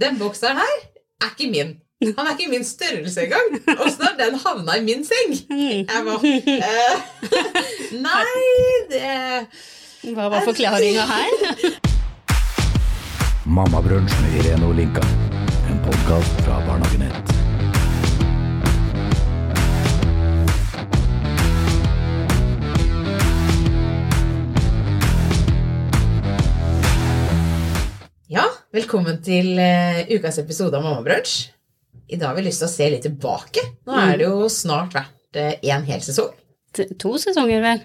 Den bokseren her er ikke min. Han er ikke min størrelse engang. Åssen har den havna i min seng? Jeg bare eh, Nei, det Hva var forklaringa her? Mammabrunsj med Irene Olinka. En podkast fra Barnehagenett. Velkommen til eh, ukas episode av Mammabrunsj. I dag har vi lyst til å se litt tilbake. Nå er det jo snart vært én hel sesong. T- To sesonger, vel?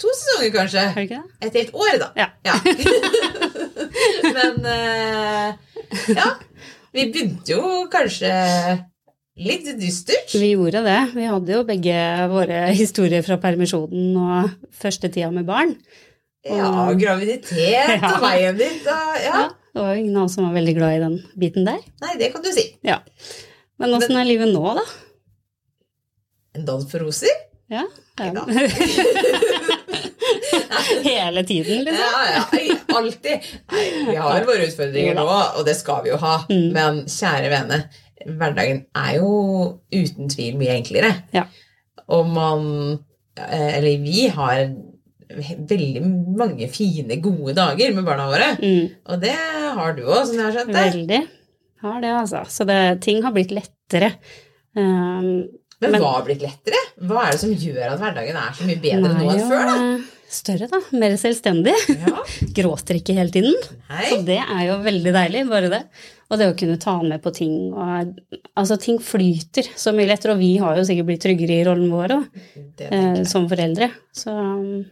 To sesonger, kanskje. Er det ikke det? Et helt år, da. Ja. Men uh, ja. Vi begynte jo kanskje litt dystert. Vi gjorde det. Vi hadde jo begge våre historier fra permisjonen og første tida med barn. Ja, graviditet Ja. og veien dit. Og, ja. Ja, det var jo ingen av oss som var veldig glad i den biten der. Nei, det kan du si. Ja. Men åssen er livet nå, da? En dans for roser? Ja. ja. Hele tiden, liksom. Ja, ja, alltid. Nei, vi har våre utfordringer nå, og det skal vi jo ha. Mm. Men kjære vene, hverdagen er jo uten tvil mye enklere. Ja. Og man eh, Eller vi har veldig mange fine, gode dager med barna våre. Mm, Og det har du òg, som jeg har skjønt det. veldig. Har det, altså. Så det, ting har blitt lettere. Um, Men, Men- hva har blitt lettere? Hva er det som gjør at hverdagen er så mye bedre nå enn før? da? Større, da. Mer selvstendig. Ja, Gråter ikke hele tiden. Nei. Så det er jo veldig deilig, bare det. Og det å kunne ta med på ting og Altså, ting flyter så mye lettere, og vi har jo sikkert blitt tryggere i rollen vår òg, eh, som foreldre. Så um,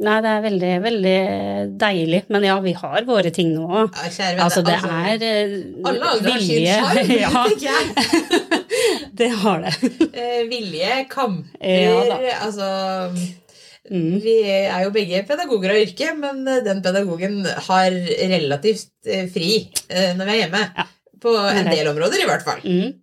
Nei, det er veldig, veldig deilig. Men ja, vi har våre ting nå òg. Ja, Altså, det altså, er eh, Alle aldre har sin sjarm, Ja, det har det. Eh, vilje, kamper Ja. Altså Mm. Vi er jo begge pedagoger av yrke, men eh, den pedagogen har relativt fri når vi er hjemme. På en del områder, i hvert fall. Mm.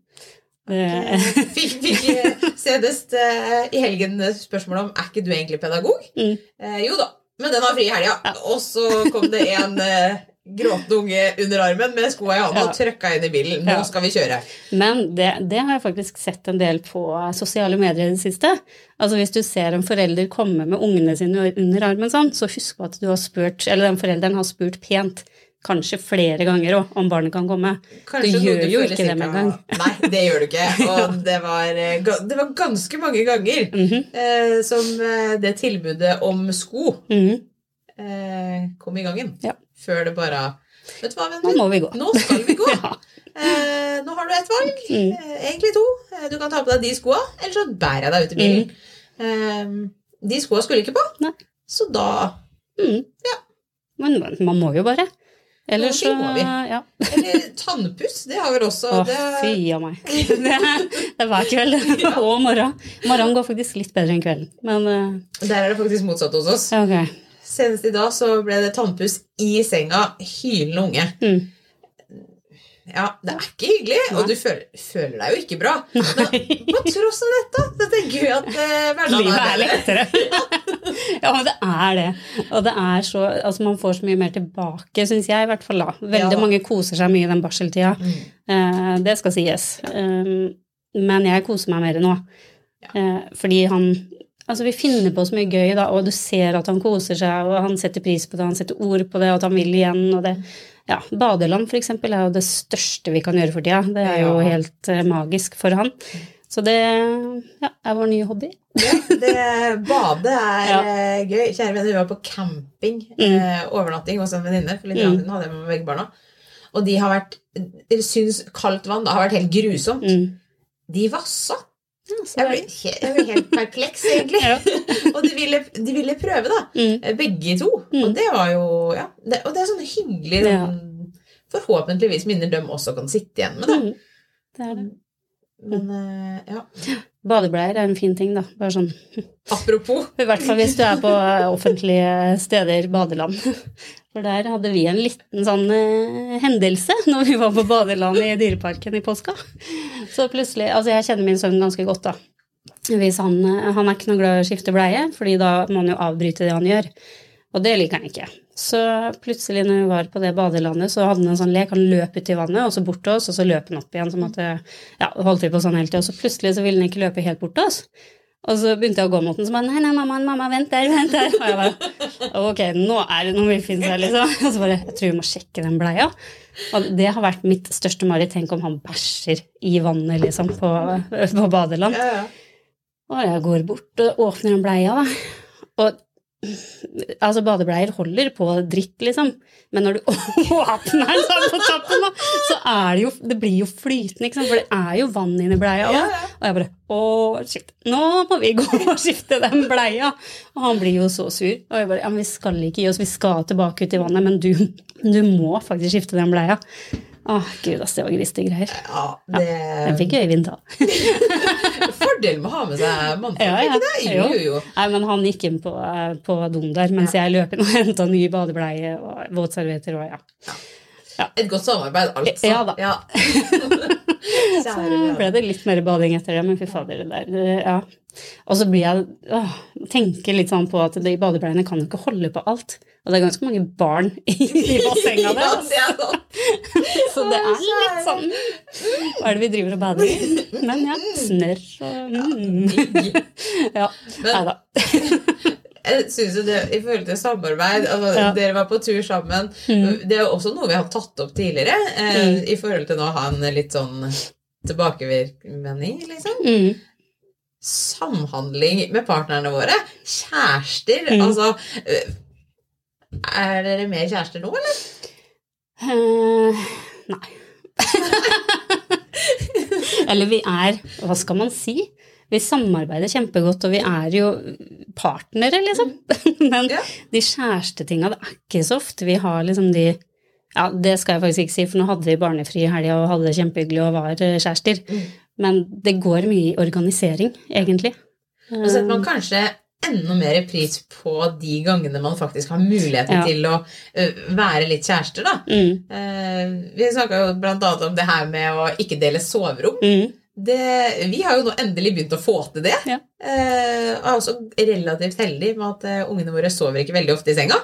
Det, Fikk, fikk eh, senest eh, i helgen spørsmål om er ikke du egentlig pedagog. Mm. Eh, jo da, men den har fri i helga. Og så kom det en eh, gråtende unge under armen med skoa i hånda Ja. og trøkka inn i bilen. Nå Ja. skal vi kjøre. Men det, det har jeg faktisk sett en del på sosiale medier i det siste. Altså Hvis du ser en forelder komme med ungene sine under armen sånn, så husk at du har spurt, eller den forelderen har spurt pent, kanskje flere ganger òg, om barnet kan komme. Kanskje Du gjør gjør jo ikke det med en gang. Nei, det gjør du ikke. Og det var, eh, det var ganske mange ganger Mhm, eh, som eh, det tilbudet om sko mhm. eh, kom i gangen. Ja. Før det bare Vet du hva, Nå må vi gå. Nå skal vi gå. Ja. Eh, nå har du ett valg. Mm. Eh, egentlig to. Du kan ta på deg de skoa, eller så bærer jeg deg ut i bilen. Eh, de skoa skulle ikke på, Mm. Nei. så da Ja. Men man må jo bare. Ellers så vi. Ja. Eller tannpuss. Det har vel også Å, det, fy a meg. Det er, det er hver kveld og morgen. Morgenen går faktisk litt bedre enn kvelden, men eh, Der er det faktisk motsatt hos oss. Okay. ok. Senest i dag så ble det tannpuss i senga, hylende unge. Mm. Ja, det er ikke hyggelig, og du føler, føler deg jo ikke bra. Men på tross av dette, så tenker vi at eh, hverdagen Livet er er lettere. ja, men det er det. Og det er så Altså, man får så mye mer tilbake, syns jeg i hvert fall, da. Veldig Ja. mange koser seg mye i den barseltida. Mm. Eh, det skal sies. Um, men jeg koser meg mer nå. Eh, fordi han Altså, vi finner på så mye gøy, da, og du ser at han koser seg, og han setter pris på det, han setter ord på det, og at han vil igjen, og det Ja, badeland, eksempel, er jo det største vi kan gjøre for tida. Det er jo Ja. helt eh, magisk for han. Så det ja, er vår nye hobby. Ja, det, bade er Ja. eh, gøy. Kjære venner, vi var på camping. Mm. Eh, overnatting hos en venninne. For litt Mm. siden hadde jeg med begge barna. Og de har vært syns kaldt vann da har vært helt grusomt. Mm. De vassa. Ja, så Jeg ble, det- jeg ble helt perpleks, egentlig. Ja. og de ville, de ville prøve, da. Mm. Eh, Begge to. Mm. Og det var jo Ja. Det, og det er sånn hyggelig Ja. sånn, Forhåpentligvis minner de også kan sitte igjen med. Da. Mm. Det er det. Men eh, ja. Badebleier er en fin ting, da. Bare sånn Apropos I hvert fall hvis du er på offentlige steder, badeland. For der hadde vi en liten sånn eh, hendelse når vi var på badeland i Dyreparken i påska. Så plutselig Altså, jeg kjenner min sønn ganske godt, da. Hvis han, eh, han er ikke noe glad i å skifte bleie, fordi da må han jo avbryte det han gjør. Og det liker han ikke. Så plutselig når vi var på det badelandet, så hadde han en sånn lek. Han løp ut i vannet, og så bort til oss, og så løp han opp igjen. Så måtte, ja, holdt vi på sånn hele tida. Og så plutselig så ville han ikke løpe helt bort til oss. Og så begynte jeg å gå mot den, så bare nei, nei, mamma, mamma, vent der, vent der. Og jeg bare ok, nå er det noe vi finner her, liksom. Og så bare jeg tror vi må sjekke den bleia. Og det har vært mitt største mareritt. Tenk om han bæsjer i vannet, liksom, på, på badeland. Ja, ja. Og jeg går bort og åpner den bleia, da. Og altså, badebleier holder på dritt, liksom. Men når du åpner den sånn på toppen, da, så er det jo Det blir jo flytende, ikke sant. For det er jo vann inni bleia. Ja, ja. Og jeg bare Å, shit. Nå må vi gå og skifte den bleia. Og han blir jo så sur. Og jeg bare Ja, men vi skal ikke gi oss, vi skal tilbake ut i vannet, men du, du må faktisk skifte den bleia. Å, gud, ass, det var griste greier. ja det fikk Øyvind ta. Fordel med å ha med seg mannfolk, Ja, ja. ikke det? Jo, jo, jo. Nei, men han gikk inn på, eh, på doen der mens jeg løp inn og henta ny badebleie og våtservietter og ja. Et godt samarbeid, altså. Ja da. Ja. Så ble det litt mer bading etter det, men fy fader, det der Ja. Og så blir jeg åh, tenker litt sånn på at de badebleiene kan jo ikke holde på alt. Og det er ganske mange barn i, i bassenget Ja, der. det er sånn. Så det er litt sånn Hva er det vi driver og bader i? Men ja, snørr og mm. Ja. Nei da. jeg synes jo det, i forhold til samarbeid altså, Ja. Dere var på tur sammen. Mm. Det er jo også noe vi har tatt opp tidligere, eh, i forhold til nå å ha en litt sånn tilbakevirkning, liksom. Mm. Samhandling med partnerne våre. Kjærester. Mm. Altså eh, Er dere mer kjærester nå, eller? Uh, nei. Eller vi er Hva skal man si? Vi samarbeider kjempegodt, og vi er jo partnere, liksom. Men Ja. de kjærestetinga, det er ikke så ofte vi har liksom de Ja, det skal jeg faktisk ikke si, for nå hadde vi barnefri i helga og hadde det kjempehyggelig og var eh, kjærester. Mm. Men det går mye i organisering, egentlig. Og så setter man kanskje enda mer pris på de gangene man faktisk har muligheten Ja. til å være litt kjærester, da. Mm. Eh, vi snakka jo blant annet om det her med å ikke dele soverom. Mm. Det, vi har jo nå endelig begynt å få til det. Ja. Eh, og er også relativt heldig med at eh, ungene våre sover ikke veldig ofte i senga.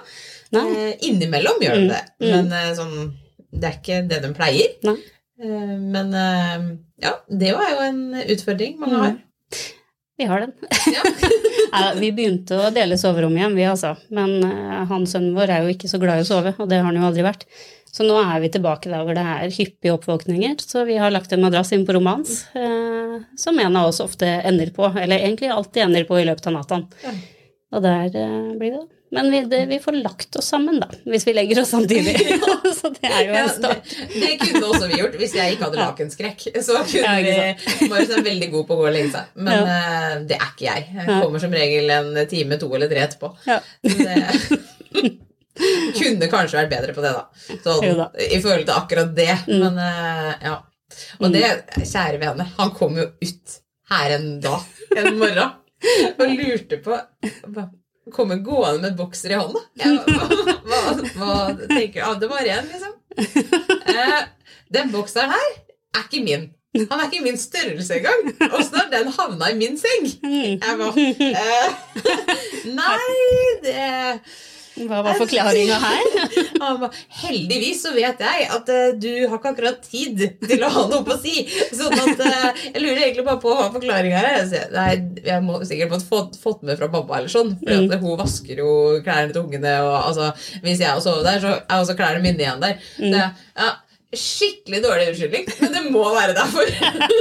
Innimellom gjør de Mm, det, mm. men eh, sånn, det er ikke det de pleier. Eh, men ja, det var jo en utfordring mange har. Vi har den. Ja. Vi begynte å dele soverom igjen, vi altså. Men uh, han sønnen vår er jo ikke så glad i å sove, og det har han jo aldri vært. Så nå er vi tilbake der hvor det er hyppige oppvåkninger. Så vi har lagt en madrass inn på rommet hans, uh, som en av oss ofte ender på. Eller egentlig alltid ender på i løpet av natta. Ja. Og der uh, blir det. Men vi, det, vi får lagt oss sammen, da. Hvis vi legger oss samtidig. så det er jo en start. start. det kunne også vi gjort hvis jeg ikke hadde Ja. lakenskrekk. Så kunne Ja, vi Marius er veldig god på å gå og legge seg. Men uh, det er ikke jeg. Jeg kommer som regel en time, to eller tre etterpå. Ja. Det kunne kanskje vært bedre på det, da. Sånn. I forhold til akkurat det. Mm. Men uh, ja. Og det, kjære vene, han kom jo ut her en dag en morgen og lurte på Kommer gående med bokser i hånda. Hva, hva, hva tenker du? Var ren, liksom. Eh, den bokseren her er ikke min. Han er ikke min størrelse engang. Åssen har den havna i min seng? Mm. Jeg bare eh, Nei, det Hva var forklaringa her? Heldigvis så vet jeg at eh, du har ikke akkurat tid til å ha noe på å si. Sånn at eh, Jeg lurer egentlig bare på hva forklaringa er. Nei, jeg må sikkert fått, fått, fått med fra mamma eller sånn. For Mm. hun vasker jo klærne til ungene. Og altså, hvis jeg sover der, så er også klærne mine igjen der. Mm. Det, ja, Skikkelig dårlig unnskyldning, men det må være derfor.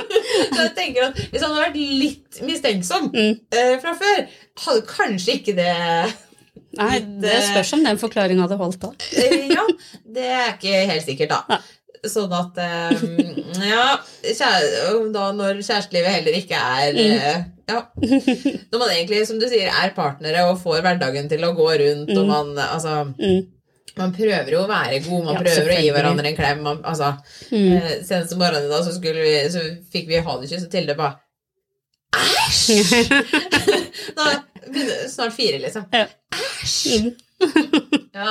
så jeg tenker at Hvis han hadde vært litt mistenksom Mm. eh, fra før, hadde kanskje ikke det Nei, det spørs om den forklaringa hadde holdt da. Eh, Ja, det er ikke helt sikkert, da. Sånn at eh, Ja, da når kjærestelivet heller ikke er eh, Ja. Når man egentlig, som du sier, er partnere og får hverdagen til å gå rundt, og man altså Mm. man prøver jo å være god, man Ja, prøver å gi hverandre en klem. Man, altså, Mm. eh, Senest om morgenen da, så, skulle vi, så fikk vi ha det kyss, og Tilde bare Æsj! Snart fire, liksom. Ja. Æsj! Mm. Ja.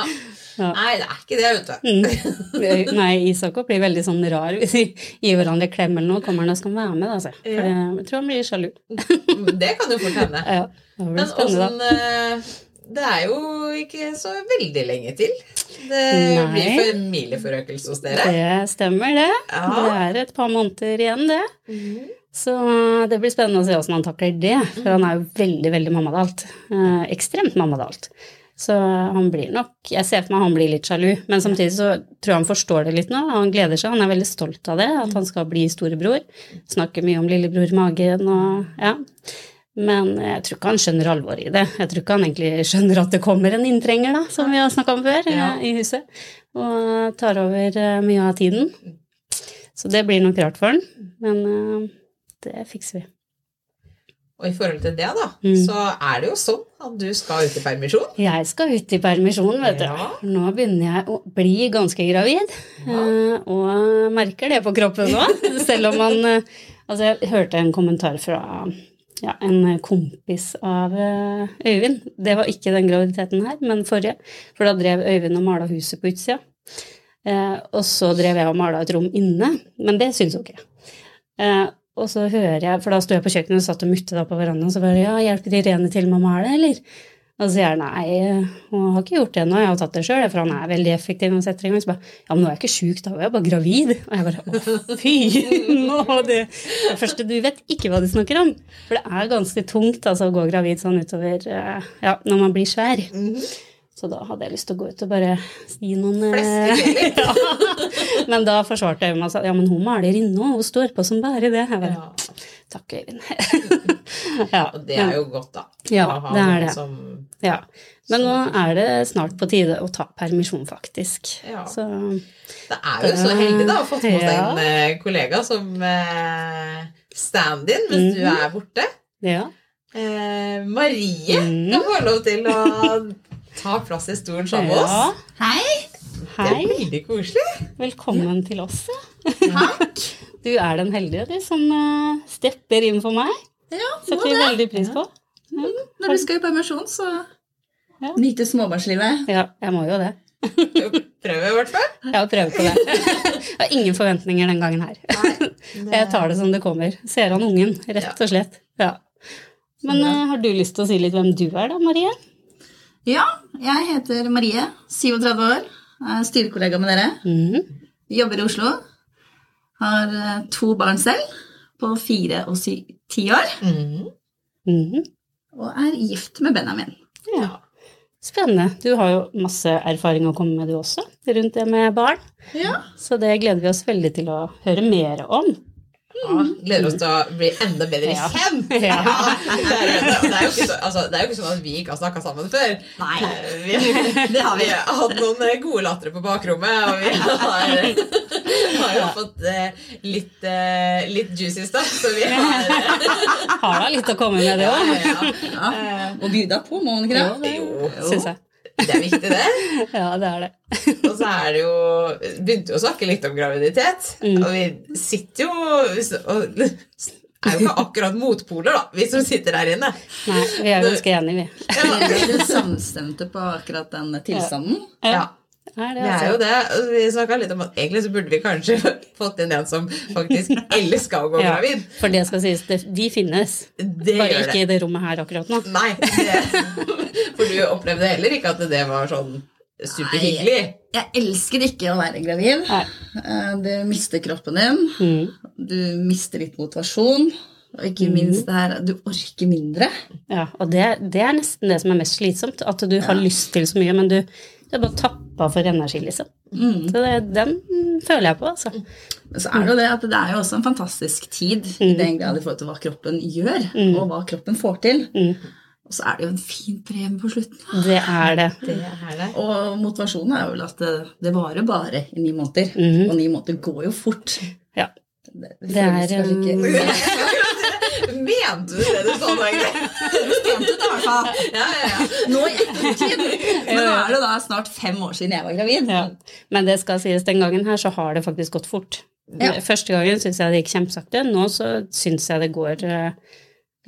Ja. Nei, det er ikke det, vet du. Mm. Nei, Isak blir veldig sånn rar hvis vi gir hverandre klem eller noe. Kommer han og skal være med, altså. For Ja. jeg tror han blir sjalu. Det kan jo fort hende. Ja, det blir Men spennende, da. åssen eh, det er jo ikke så veldig lenge til. Det Nei. blir familieforøkelse hos dere. Det stemmer, det. Ja. Det er et par måneder igjen, det. Så det blir spennende å se åssen han takler det. For han er jo veldig, veldig mammadalt. Eh, ekstremt mammadalt. Så han blir nok Jeg ser for meg han blir litt sjalu, men samtidig så tror jeg han forstår det litt nå. Han gleder seg, han er veldig stolt av det, at han skal bli storebror. Snakker mye om lillebror i magen og ja. Men jeg tror ikke han skjønner alvoret i det. Jeg tror ikke han egentlig skjønner at det kommer en inntrenger, da, som vi har snakka om før, Ja. eh, i huset, og tar over eh, mye av tiden. Så det blir nok rart for han, men eh, det fikser vi. Og i forhold til det, da, Mm. så er det jo sånn at du skal ut i permisjon. Jeg skal ut i permisjon, vet du. Ja. Nå begynner jeg å bli ganske gravid, Ja. og merker det på kroppen nå. Selv om man eh, Altså, jeg hørte en kommentar fra ja, en kompis av eh, Øyvind. Det var ikke den graviditeten her, men forrige. For da drev Øyvind og mala huset på utsida. Eh, og så drev jeg og mala et rom inne, men det syns hun ikke. Eh, og så hører jeg, for da sto jeg på kjøkkenet og satt og mutte da på verandaen, så bare ja, hjelper Irene til med å male, eller? Og så sier jeg nei, hun har ikke gjort det ennå, jeg har tatt det sjøl, for han er veldig effektiv Og setter i gang. Så bare ja, men nå er jeg ikke sjuk, da var jeg bare gravid. Og jeg bare å fy, nå det Det første du vet ikke hva du snakker om. For det er ganske tungt altså å gå gravid sånn utover eh, ja, når man blir svær. Så da hadde jeg lyst til å gå ut og bare si noen eh, ja. Men da forsvarte jeg meg og sa ja, men hun maler inne, og hun står på som bare det. Jeg bare, Ja. Takk, Øyvind. ja, Og det er jo godt, da. Ja, det er det. Som, ja. Men nå er det snart på tide å ta permisjon, faktisk. Ja. Så det er jo så heldig da å ha fått med seg en eh, kollega som eh, stand-in mens du Mhm. er borte. ja. Eh, Marie Mm. kan få lov til å ta plass i stolen sammen med oss. ja. Hei! Det er veldig koselig. velkommen til oss. ja. Takk. Du er den heldige, du, som eh, stepper inn for meg. Ja, må Setter vi veldig pris på. Når du skal i permisjon, så Ja. nyte småbarnslivet. Ja, jeg må jo det. Prøve, i hvert fall. Ja, prøve på det. Jeg har ingen forventninger den gangen her. Jeg tar det som det kommer. Ser an ungen, rett og slett. Ja. Men eh, har du lyst til å si litt hvem du er da, Marie? Ja, jeg heter Marie, 37 år, er styrekollega med dere. Mm. Jobber i Oslo. Har eh, to barn selv, på fire og sy ti år. Mm. Mm. Og er gift med Benjamin. Ja. Spennende. Du har jo masse erfaring å komme med, du også, rundt det med barn. Ja. Så det gleder vi oss veldig til å høre mer om. Ja, gleder oss til å bli enda bedre Ja. kjent. Ja. det, er, det, er jo ikke så, altså, det er jo ikke sånn at vi ikke har snakka sammen før. Nei. Vi, det har vi hatt noen eh, gode latter på bakrommet, og vi har, har jo fått eh, litt, eh, litt juicy stuff, så vi har Har da litt å komme med, det ja, òg. ja. Ja. Og bjuda på, må man ikke det? Jo, Syns jeg. Det er viktig, det. Ja, det er det. Og så er det jo Begynte jo å snakke litt om graviditet. Mm. Og vi sitter jo og er jo ikke akkurat motpoler, da, vi som sitter der inne. Nei, vi er ganske enige, vi. Dere er jo samstemte på akkurat den tilstanden. Ja, Er det, er altså. jo det. Vi snakka litt om at egentlig så burde vi kanskje fått inn en som faktisk elska å gå Ja, gravid. for det skal sies, det, vi finnes. Det Bare gjør ikke det. i det rommet her akkurat nå. Nei, det, for du opplevde heller ikke at det var sånn superhyggelig. Jeg elsker ikke å være gravid. Nei. Eh, Du mister kroppen din. Mm. Du mister litt motivasjon. Og ikke minst det her du orker mindre. Ja, og det, det er nesten det som er mest slitsomt. At du har lyst til så mye, men du, du er bare tappa for energi, liksom. Mm. Så det, den føler jeg på, altså. Men så er det jo det at det er jo også en fantastisk tid i den grad i forhold til hva kroppen gjør, og hva kroppen får til. Mm. Og så er det jo en fin premie på slutten. Det er det. Det er det. Og motivasjonen er jo vel at det, det varer bare i ni måneder. Mhm. Og ni måneder går jo fort. Ja. Det, Det er, føles kanskje um, ikke Mente du det du sa, hvert fall. Ja, ja, ja. Nå i ettertid. Men nå er det da snart fem år siden jeg var gravid. Ja. Men det skal sies, den gangen her så har det faktisk gått fort. Ja. Første gangen syns jeg det gikk kjempesakte. Nå så syns jeg det går eh,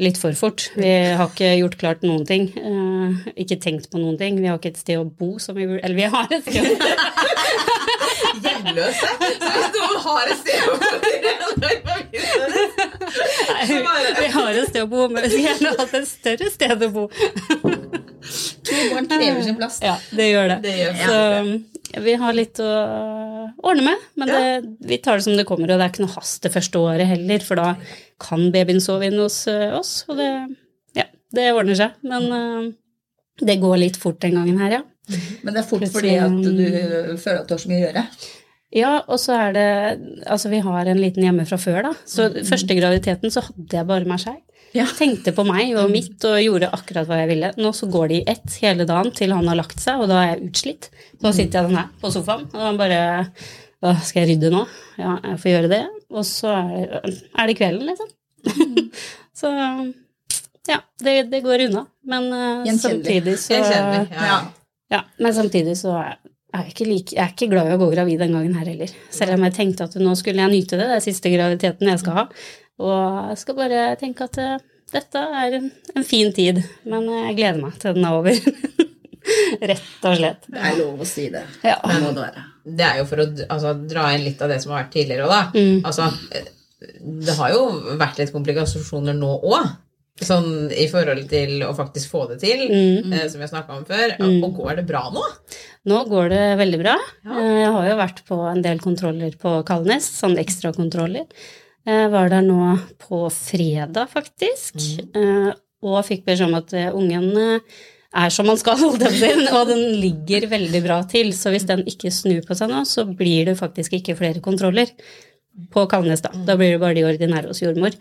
litt for fort. Vi har ikke gjort klart noen ting. eh, ikke tenkt på noen ting. Vi har ikke et sted å bo som vi burde Eller vi har et sted. Hjemløse. Så hvis noen har et sted å bo vi har et sted å bo, men vi skulle gjerne hatt et større sted å bo. To barn krever sin plass. Ja, det gjør det. Det gjør Så um, vi har litt å ordne med, men det, vi tar det som det kommer. Og det er ikke noe hast det første året heller, for da kan babyen sove inne hos eh, oss. Og det, ja, det ordner seg. Men uh, det går litt fort den gangen her, ja. Men det er fort fordi at du føler at du har så mye å gjøre. Ja, og så er det Altså, vi har en liten hjemme fra før, da. Så første graviditeten så hadde jeg bare meg sjæl. Ja. Tenkte på meg og mitt og gjorde akkurat hva jeg ville. Nå så går det i ett hele dagen til han har lagt seg, og da er jeg utslitt. Så sitter jeg sånn her på sofaen, og han bare Hva, skal jeg rydde nå? Ja, jeg får gjøre det. Og så er det, er det kvelden, liksom. så ja, det, det går unna. Men uh, samtidig så. Ja. ja, men samtidig så er jeg, ikke like, jeg er ikke glad i å gå gravid den gangen her heller. Selv om jeg tenkte at nå skulle jeg nyte det, det er siste graviditeten jeg skal ha. Og jeg skal bare tenke at eh, dette er en, en fin tid, men eh, jeg gleder meg til den er over. Rett og slett. Det er lov å si det. Ja. Det må det være. Det er jo for å altså, dra inn litt av det som har vært tidligere òg, da. Mm. Altså, eh, det har jo vært litt komplikasjoner nå òg. Sånn i forhold til å faktisk få det til, Mm. eh, som vi har snakka om før. Og går det bra nå? Nå går det veldig bra. Ja. Eh, Jeg har jo vært på en del kontroller på Kalnes, sånn ekstrakontroller. Jeg var der nå på fredag, faktisk, mm. og fikk beskjed om at eh, ungen eh, er som man skal, holde på og den ligger veldig bra til. Så hvis den ikke snur på seg nå, så blir det faktisk ikke flere kontroller på Kalnes, da. Da blir det bare de ordinære hos jordmor.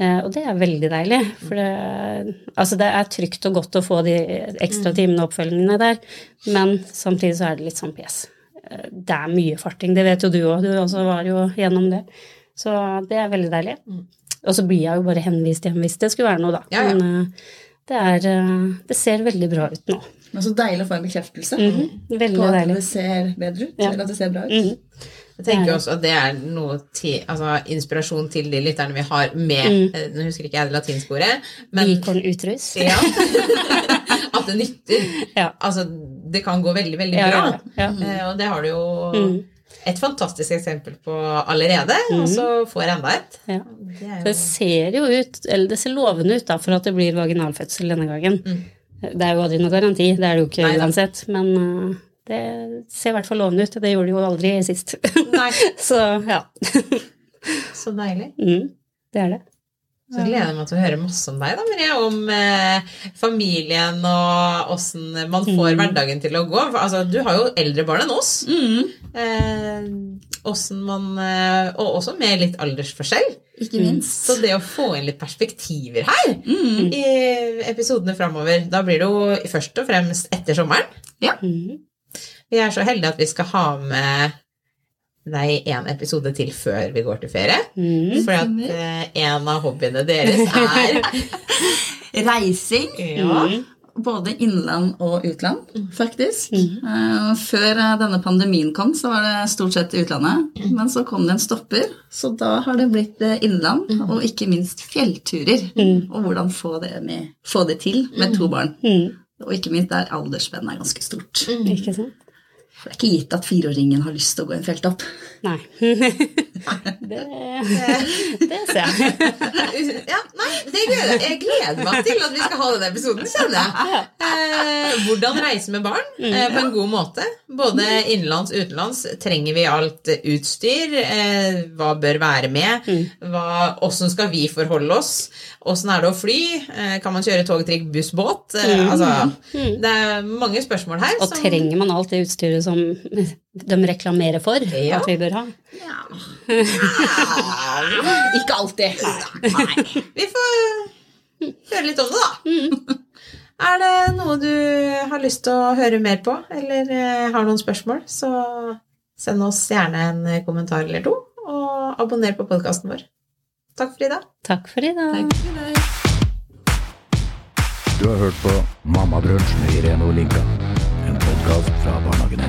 Eh, og det er veldig deilig, for det, altså det er trygt og godt å få de ekstra timene og oppfølgingene der, men samtidig så er det litt sånn pes. Eh, Det er mye farting, det vet jo du òg, du også var jo gjennom det. Så det er veldig deilig. Og så blir jeg jo bare henvist hjem hvis det skulle være noe, da. Ja, ja. Men eh, det, er, det ser veldig bra ut nå. Men så deilig å få en bekreftelse Mhm, på at deilig. det ser bedre ut. Ja. Eller at det ser bra ut. Mhm. Jeg tenker også at det er noe til, altså, inspirasjon til de lytterne vi har med mm. Nå husker ikke jeg det latinske ordet, men Bikon utrus. ja, At det nytter. Ja. Altså, det kan gå veldig, veldig bra. ja. Eh, Og det har du jo Mm. et fantastisk eksempel på allerede, og så får enda et. Ja. Det er Det ser jo ut, eller det ser lovende ut da, for at det blir vaginalfødsel denne gangen. Det er jo aldri noen garanti, det er det jo ikke Nei, uansett, men uh, det ser i hvert fall lovende ut. Det gjorde det jo aldri sist. Nei, Så ja, så deilig. mm, det er det. Så gleder jeg meg til å høre masse om deg, da, Maria. Om eh, familien og åssen man får hverdagen til å gå. For, altså, du har jo eldre barn enn oss. Mm. Eh, man eh, Og også med litt aldersforskjell. Ikke minst. Så det å få inn litt perspektiver her Mm. i episodene framover, da blir det jo først og fremst etter sommeren. Ja. Mm. Vi er så heldige at vi skal ha med deg en episode til før vi går til ferie. Mm. For at uh, en av hobbyene deres er Reising. ja, Mm. Både innland og utland, faktisk. Eh, Før eh, denne pandemien kom, så var det stort sett utlandet. Men så kom det en stopper, så da har det blitt innland, og ikke minst fjellturer. Og hvordan få det, med, få det til med to barn. Mm. Og ikke minst der aldersspennet er ganske stort. Ikke sant? For det er ikke gitt at fireåringen har lyst til å gå en fjelltopp. Nei. det, det ser jeg. ja, nei, det gleder jeg Jeg gleder meg til at vi skal ha denne episoden, kjenner jeg. Eh, hvordan reise med barn eh, på en god måte. Både innenlands og utenlands. Trenger vi alt utstyr? Eh, hva bør være med? Hva, hvordan skal vi forholde oss? Åssen er det å fly? Kan man kjøre tog, trikk, buss, båt? Altså, det er mange spørsmål her. Og trenger man alt det utstyret som de reklamerer for Ja. at vi bør ha? Ikke alltid. Vi får høre litt om det, da. Er det noe du har lyst til å høre mer på, eller eh, har noen spørsmål, så send oss gjerne en kommentar eller to, og abonner på podkasten vår. Takk for i dag. Takk for i dag. Takk for det. Du har hørt på Mammabrunsj med Irene Olinka. Linka. En podkast fra Barnehagen 1.